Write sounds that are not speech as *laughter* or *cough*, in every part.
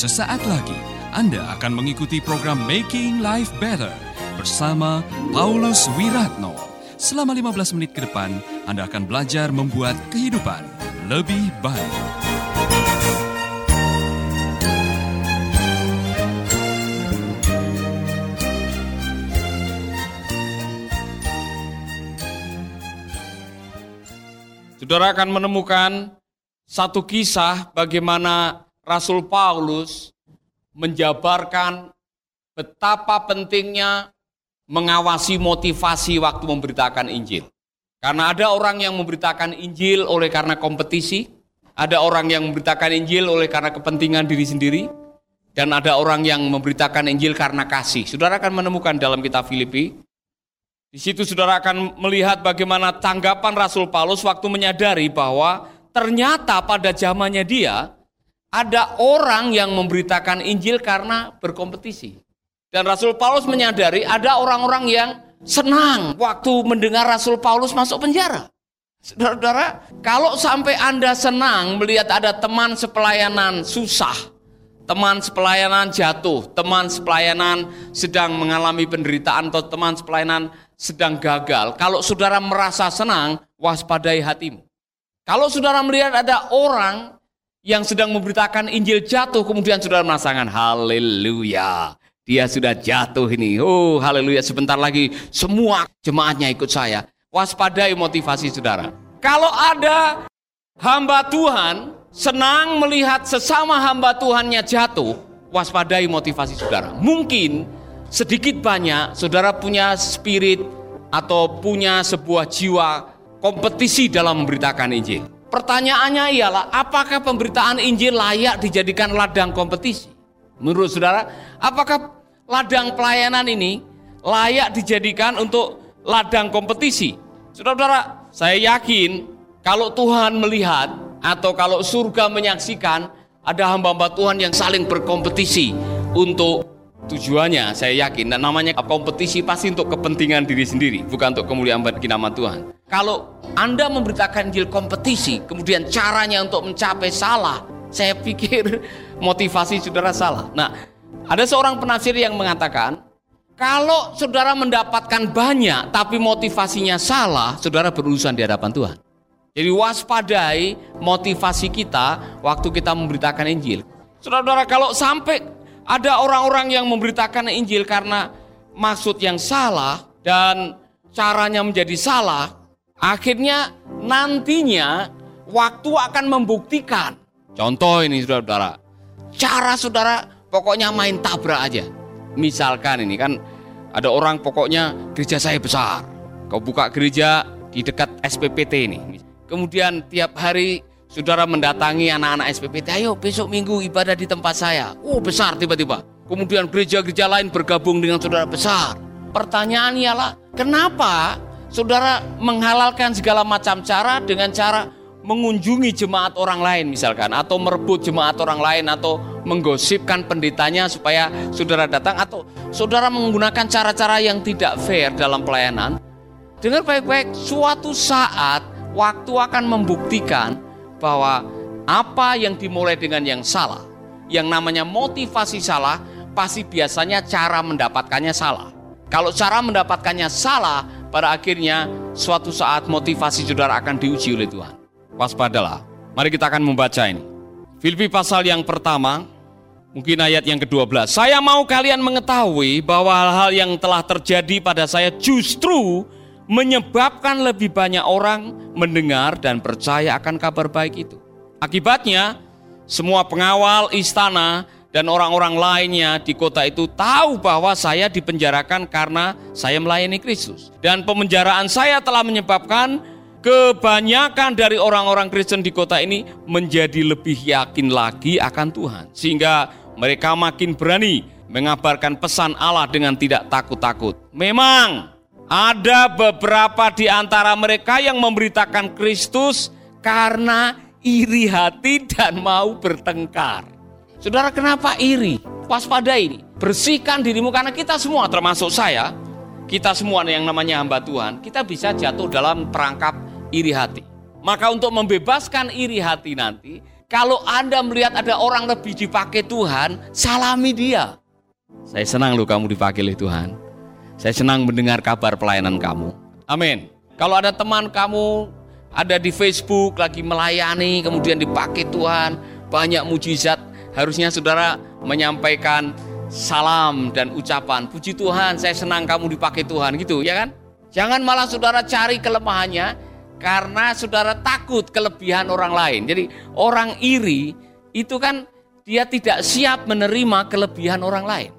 Sesaat lagi Anda akan mengikuti program Making Life Better bersama Paulus Wiratno. Selama 15 menit ke depan, Anda akan belajar membuat kehidupan lebih baik. Saudara akan menemukan satu kisah bagaimana Rasul Paulus menjabarkan betapa pentingnya mengawasi motivasi waktu memberitakan Injil. Karena ada orang yang memberitakan Injil oleh karena kompetisi, ada orang yang memberitakan Injil oleh karena kepentingan diri sendiri, dan ada orang yang memberitakan Injil karena kasih. Saudara akan menemukan dalam kitab Filipi, di situ saudara akan melihat bagaimana tanggapan Rasul Paulus waktu menyadari bahwa ternyata pada zamannya dia ada orang yang memberitakan Injil karena berkompetisi. Dan Rasul Paulus menyadari ada orang-orang yang senang waktu mendengar Rasul Paulus masuk penjara. Saudara-saudara, kalau sampai Anda senang melihat ada teman sepelayanan susah, teman sepelayanan jatuh, teman sepelayanan sedang mengalami penderitaan atau teman sepelayanan sedang gagal, kalau saudara merasa senang, waspadai hatimu. Kalau saudara melihat ada orang yang sedang memberitakan Injil jatuh, kemudian saudara merasakan haleluya. Dia sudah jatuh ini. Oh, haleluya. Sebentar lagi semua jemaatnya ikut saya. Waspadai motivasi saudara. Kalau ada hamba Tuhan senang melihat sesama hamba Tuhannya jatuh, waspadai motivasi saudara. Mungkin sedikit banyak saudara punya spirit atau punya sebuah jiwa kompetisi dalam memberitakan Injil. Pertanyaannya ialah apakah pemberitaan Injil layak dijadikan ladang kompetisi? Menurut saudara, apakah ladang pelayanan ini layak dijadikan untuk ladang kompetisi. Saudara-saudara, saya yakin kalau Tuhan melihat atau kalau surga menyaksikan ada hamba-hamba Tuhan yang saling berkompetisi untuk tujuannya saya yakin dan namanya kompetisi pasti untuk kepentingan diri sendiri bukan untuk kemuliaan bagi nama Tuhan kalau Anda memberitakan Injil kompetisi kemudian caranya untuk mencapai salah saya pikir *laughs* motivasi saudara salah nah ada seorang penafsir yang mengatakan, kalau saudara mendapatkan banyak tapi motivasinya salah, saudara berurusan di hadapan Tuhan. Jadi waspadai motivasi kita waktu kita memberitakan Injil. Saudara-saudara kalau sampai ada orang-orang yang memberitakan Injil karena maksud yang salah dan caranya menjadi salah, akhirnya nantinya waktu akan membuktikan. Contoh ini saudara-saudara, cara saudara pokoknya main tabrak aja. Misalkan ini kan ada orang pokoknya gereja saya besar. Kau buka gereja di dekat SPPT ini. Kemudian tiap hari saudara mendatangi anak-anak SPPT, ayo besok minggu ibadah di tempat saya. Oh besar tiba-tiba. Kemudian gereja-gereja lain bergabung dengan saudara besar. Pertanyaan ialah, kenapa saudara menghalalkan segala macam cara dengan cara mengunjungi jemaat orang lain misalkan atau merebut jemaat orang lain atau menggosipkan pendetanya supaya saudara datang atau saudara menggunakan cara-cara yang tidak fair dalam pelayanan. Dengar baik-baik suatu saat waktu akan membuktikan bahwa apa yang dimulai dengan yang salah yang namanya motivasi salah pasti biasanya cara mendapatkannya salah. Kalau cara mendapatkannya salah pada akhirnya suatu saat motivasi saudara akan diuji oleh Tuhan waspadalah. Mari kita akan membaca ini. Filipi pasal yang pertama, mungkin ayat yang ke-12. Saya mau kalian mengetahui bahwa hal-hal yang telah terjadi pada saya justru menyebabkan lebih banyak orang mendengar dan percaya akan kabar baik itu. Akibatnya, semua pengawal istana dan orang-orang lainnya di kota itu tahu bahwa saya dipenjarakan karena saya melayani Kristus. Dan pemenjaraan saya telah menyebabkan kebanyakan dari orang-orang Kristen di kota ini menjadi lebih yakin lagi akan Tuhan. Sehingga mereka makin berani mengabarkan pesan Allah dengan tidak takut-takut. Memang ada beberapa di antara mereka yang memberitakan Kristus karena iri hati dan mau bertengkar. Saudara kenapa iri? Waspada ini. Bersihkan dirimu karena kita semua termasuk saya, kita semua yang namanya hamba Tuhan, kita bisa jatuh dalam perangkap iri hati. Maka untuk membebaskan iri hati nanti, Kalau Anda melihat ada orang lebih dipakai Tuhan, salami dia. Saya senang loh kamu dipakai oleh Tuhan. Saya senang mendengar kabar pelayanan kamu. Amin. Kalau ada teman kamu ada di Facebook lagi melayani, kemudian dipakai Tuhan, banyak mujizat, harusnya saudara menyampaikan salam dan ucapan. Puji Tuhan, saya senang kamu dipakai Tuhan gitu, ya kan? Jangan malah saudara cari kelemahannya karena saudara takut kelebihan orang lain. Jadi orang iri itu kan dia tidak siap menerima kelebihan orang lain.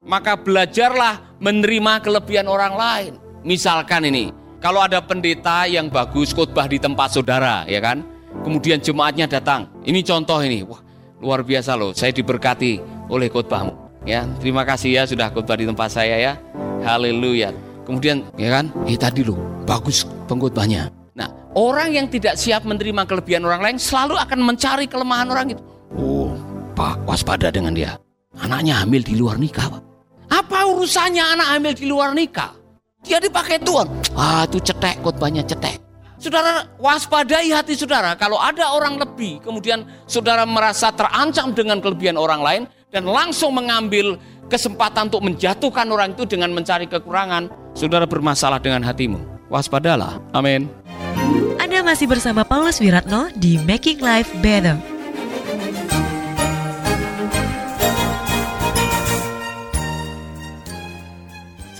Maka belajarlah menerima kelebihan orang lain. Misalkan ini, kalau ada pendeta yang bagus khotbah di tempat saudara, ya kan? Kemudian jemaatnya datang. Ini contoh ini. Wah, luar biasa loh. Saya diberkati oleh khotbahmu. Ya, terima kasih ya sudah khotbah di tempat saya ya. Haleluya. Kemudian ya kan, eh tadi loh, bagus pengkhotbahnya. Nah, orang yang tidak siap menerima kelebihan orang lain selalu akan mencari kelemahan orang itu. Oh, Pak, waspada dengan dia. Anaknya hamil di luar nikah, Pak. Apa urusannya anak hamil di luar nikah? Dia dipakai Tuhan. Ah, itu cetek khotbahnya cetek. Saudara waspadai hati saudara kalau ada orang lebih kemudian saudara merasa terancam dengan kelebihan orang lain dan langsung mengambil kesempatan untuk menjatuhkan orang itu dengan mencari kekurangan, saudara bermasalah dengan hatimu. Waspadalah. Amin. Anda masih bersama Paulus Wiratno di Making Life Better.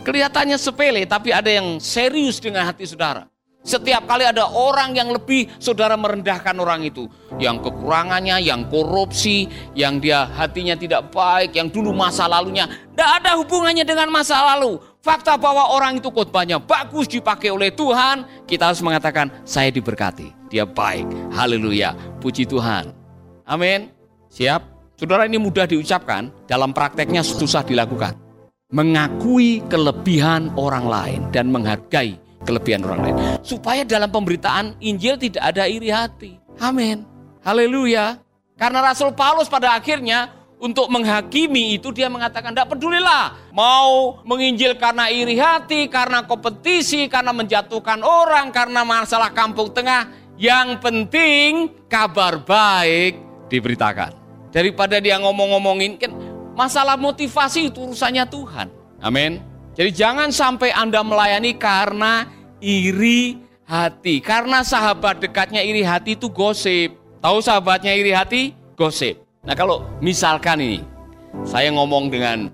Kelihatannya sepele, tapi ada yang serius dengan hati saudara. Setiap kali ada orang yang lebih, saudara merendahkan orang itu. Yang kekurangannya, yang korupsi, yang dia hatinya tidak baik, yang dulu masa lalunya. Tidak ada hubungannya dengan masa lalu. Fakta bahwa orang itu khotbahnya bagus dipakai oleh Tuhan, kita harus mengatakan, saya diberkati. Dia baik. Haleluya. Puji Tuhan. Amin. Siap? Saudara ini mudah diucapkan, dalam prakteknya susah dilakukan. Mengakui kelebihan orang lain dan menghargai kelebihan orang lain. Supaya dalam pemberitaan Injil tidak ada iri hati. Amin. Haleluya. Karena Rasul Paulus pada akhirnya untuk menghakimi itu dia mengatakan tidak pedulilah mau menginjil karena iri hati, karena kompetisi, karena menjatuhkan orang, karena masalah kampung tengah. Yang penting kabar baik diberitakan. Daripada dia ngomong-ngomongin kan masalah motivasi itu urusannya Tuhan. Amin. Jadi jangan sampai Anda melayani karena iri hati. Karena sahabat dekatnya iri hati itu gosip. Tahu sahabatnya iri hati? Gosip. Nah kalau misalkan ini, saya ngomong dengan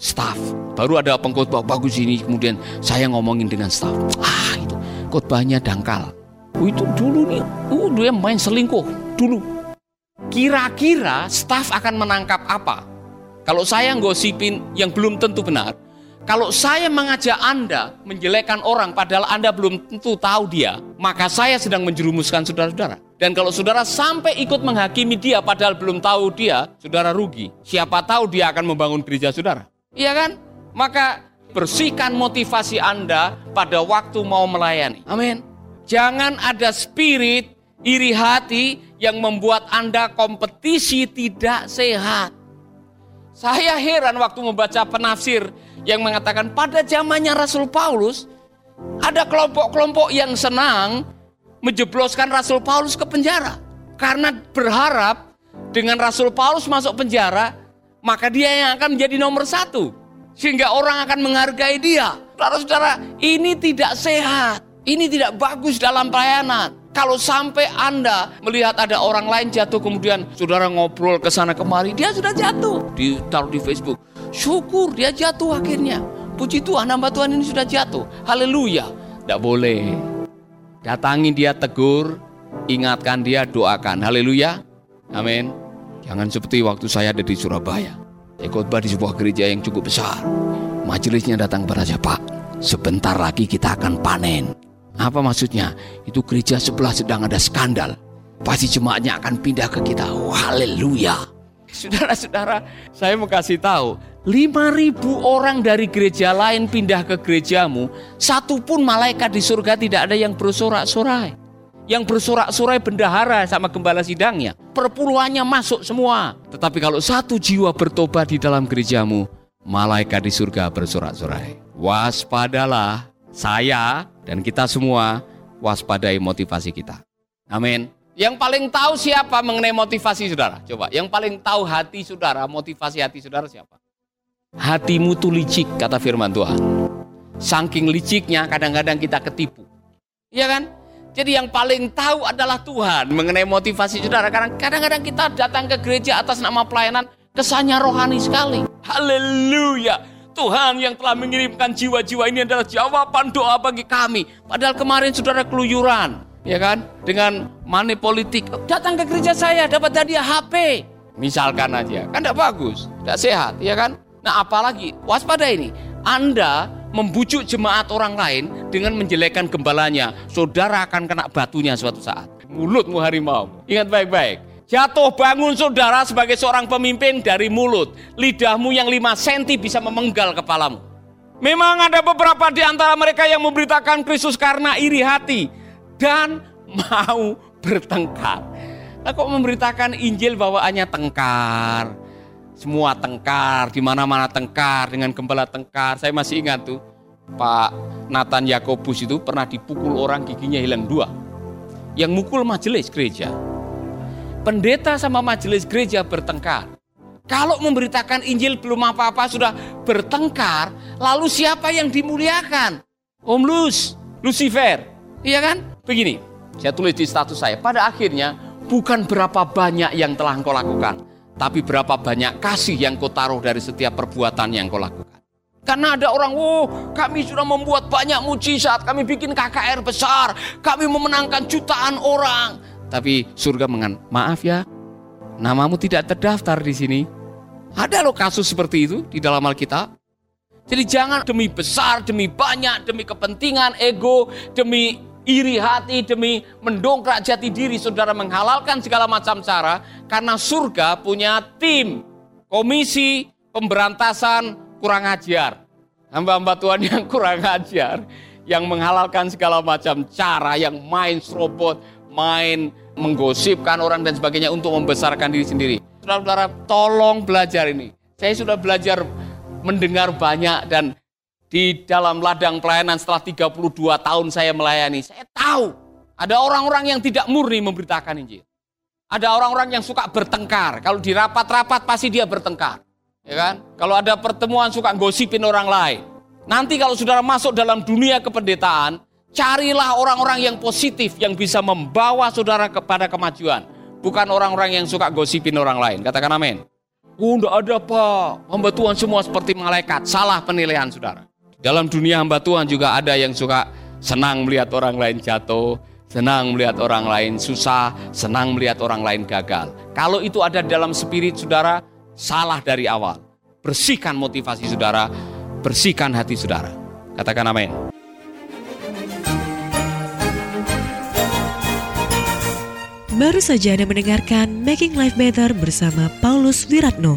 staff, baru ada pengkhotbah bagus ini, kemudian saya ngomongin dengan staff. Ah itu, khotbahnya dangkal. Oh, itu dulu nih, oh dia main selingkuh dulu. Kira-kira staff akan menangkap apa? Kalau saya gosipin yang belum tentu benar, kalau saya mengajak Anda menjelekkan orang padahal Anda belum tentu tahu dia, maka saya sedang menjerumuskan saudara-saudara. Dan kalau saudara sampai ikut menghakimi dia padahal belum tahu dia, saudara rugi. Siapa tahu dia akan membangun gereja saudara. Iya kan? Maka bersihkan motivasi Anda pada waktu mau melayani. Amin. Jangan ada spirit iri hati yang membuat Anda kompetisi tidak sehat. Saya heran waktu membaca penafsir yang mengatakan pada zamannya Rasul Paulus ada kelompok-kelompok yang senang menjebloskan Rasul Paulus ke penjara. Karena berharap dengan Rasul Paulus masuk penjara maka dia yang akan menjadi nomor satu. Sehingga orang akan menghargai dia. Saudara-saudara, ini tidak sehat, ini tidak bagus dalam pelayanan. Kalau sampai Anda melihat ada orang lain jatuh kemudian saudara ngobrol ke sana kemari, dia sudah jatuh, ditaruh di Facebook Syukur dia jatuh akhirnya. Puji Tuhan hamba Tuhan ini sudah jatuh. Haleluya. Tidak boleh. Datangi dia tegur, ingatkan dia, doakan. Haleluya. Amin. Jangan seperti waktu saya ada di Surabaya. Saya khotbah di sebuah gereja yang cukup besar. Majelisnya datang kepada saya, Pak, sebentar lagi kita akan panen. Apa maksudnya? Itu gereja sebelah sedang ada skandal. Pasti jemaatnya akan pindah ke kita. Haleluya. Saudara-saudara, saya mau kasih tahu, 5000 orang dari gereja lain pindah ke gerejamu, satu pun malaikat di surga tidak ada yang bersorak-sorai. Yang bersorak-sorai bendahara sama gembala sidangnya. Perpuluhannya masuk semua. Tetapi kalau satu jiwa bertobat di dalam gerejamu, malaikat di surga bersorak-sorai. Waspadalah saya dan kita semua waspadai motivasi kita. Amin. Yang paling tahu siapa mengenai motivasi saudara? Coba, yang paling tahu hati saudara, motivasi hati saudara siapa? Hatimu tuh licik, kata firman Tuhan. Saking liciknya kadang-kadang kita ketipu. Iya kan? Jadi yang paling tahu adalah Tuhan mengenai motivasi saudara. Karena kadang-kadang kita datang ke gereja atas nama pelayanan, kesannya rohani sekali. Haleluya. Tuhan yang telah mengirimkan jiwa-jiwa ini adalah jawaban doa bagi kami. Padahal kemarin saudara keluyuran ya kan? Dengan money politik. Datang ke gereja saya dapat hadiah HP. Misalkan aja, kan tidak bagus, tidak sehat, ya kan? Nah apalagi, waspada ini, Anda membujuk jemaat orang lain dengan menjelekkan gembalanya, saudara akan kena batunya suatu saat. Mulutmu harimau. Ingat baik-baik. Jatuh bangun saudara sebagai seorang pemimpin dari mulut. Lidahmu yang 5 cm bisa memenggal kepalamu. Memang ada beberapa di antara mereka yang memberitakan Kristus karena iri hati dan mau bertengkar. Nah, kok memberitakan Injil bawaannya tengkar, semua tengkar, di mana-mana tengkar dengan gembala tengkar. Saya masih ingat tuh Pak Nathan Yakobus itu pernah dipukul orang giginya hilang dua. Yang mukul majelis gereja. Pendeta sama majelis gereja bertengkar. Kalau memberitakan Injil belum apa-apa sudah bertengkar, lalu siapa yang dimuliakan? Om Lus, Lucifer, iya kan? Begini, saya tulis di status saya, pada akhirnya bukan berapa banyak yang telah engkau lakukan, tapi berapa banyak kasih yang kau taruh dari setiap perbuatan yang kau lakukan. Karena ada orang, oh kami sudah membuat banyak mujizat, kami bikin KKR besar, kami memenangkan jutaan orang. Tapi surga mengan, maaf ya, namamu tidak terdaftar di sini. Ada loh kasus seperti itu di dalam Alkitab. Jadi jangan demi besar, demi banyak, demi kepentingan, ego, demi iri hati demi mendongkrak jati diri saudara menghalalkan segala macam cara karena surga punya tim komisi pemberantasan kurang ajar. Hamba-hamba Tuhan yang *laughs* kurang ajar yang menghalalkan segala macam cara yang main serobot main menggosipkan orang dan sebagainya untuk membesarkan diri sendiri. Saudara-saudara tolong belajar ini. Saya sudah belajar mendengar banyak dan di dalam ladang pelayanan setelah 32 tahun saya melayani, saya tahu ada orang-orang yang tidak murni memberitakan Injil. Ada orang-orang yang suka bertengkar. Kalau di rapat-rapat pasti dia bertengkar. Ya kan? Kalau ada pertemuan suka gosipin orang lain. Nanti kalau saudara masuk dalam dunia kependetaan, carilah orang-orang yang positif yang bisa membawa saudara kepada kemajuan. Bukan orang-orang yang suka gosipin orang lain. Katakan amin. Oh, enggak ada pak. Hamba semua seperti malaikat. Salah penilaian saudara. Dalam dunia hamba Tuhan juga ada yang suka senang melihat orang lain jatuh, senang melihat orang lain susah, senang melihat orang lain gagal. Kalau itu ada dalam spirit saudara, salah dari awal. Bersihkan motivasi saudara, bersihkan hati saudara. Katakan amin. Baru saja Anda mendengarkan Making Life Better bersama Paulus Wiratno.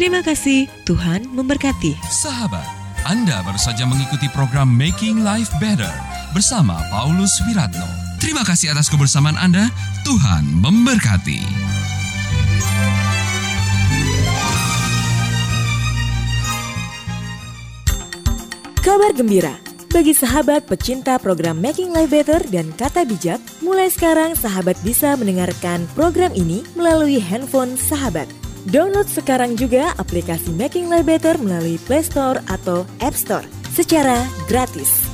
Terima kasih, Tuhan memberkati. Sahabat, Anda baru saja mengikuti program Making Life Better bersama Paulus Wiratno. Terima kasih atas kebersamaan Anda. Tuhan memberkati. Kabar gembira bagi sahabat pecinta program Making Life Better dan Kata Bijak, mulai sekarang sahabat bisa mendengarkan program ini melalui handphone sahabat. Download sekarang juga aplikasi Making Life Better melalui Play Store atau App Store secara gratis.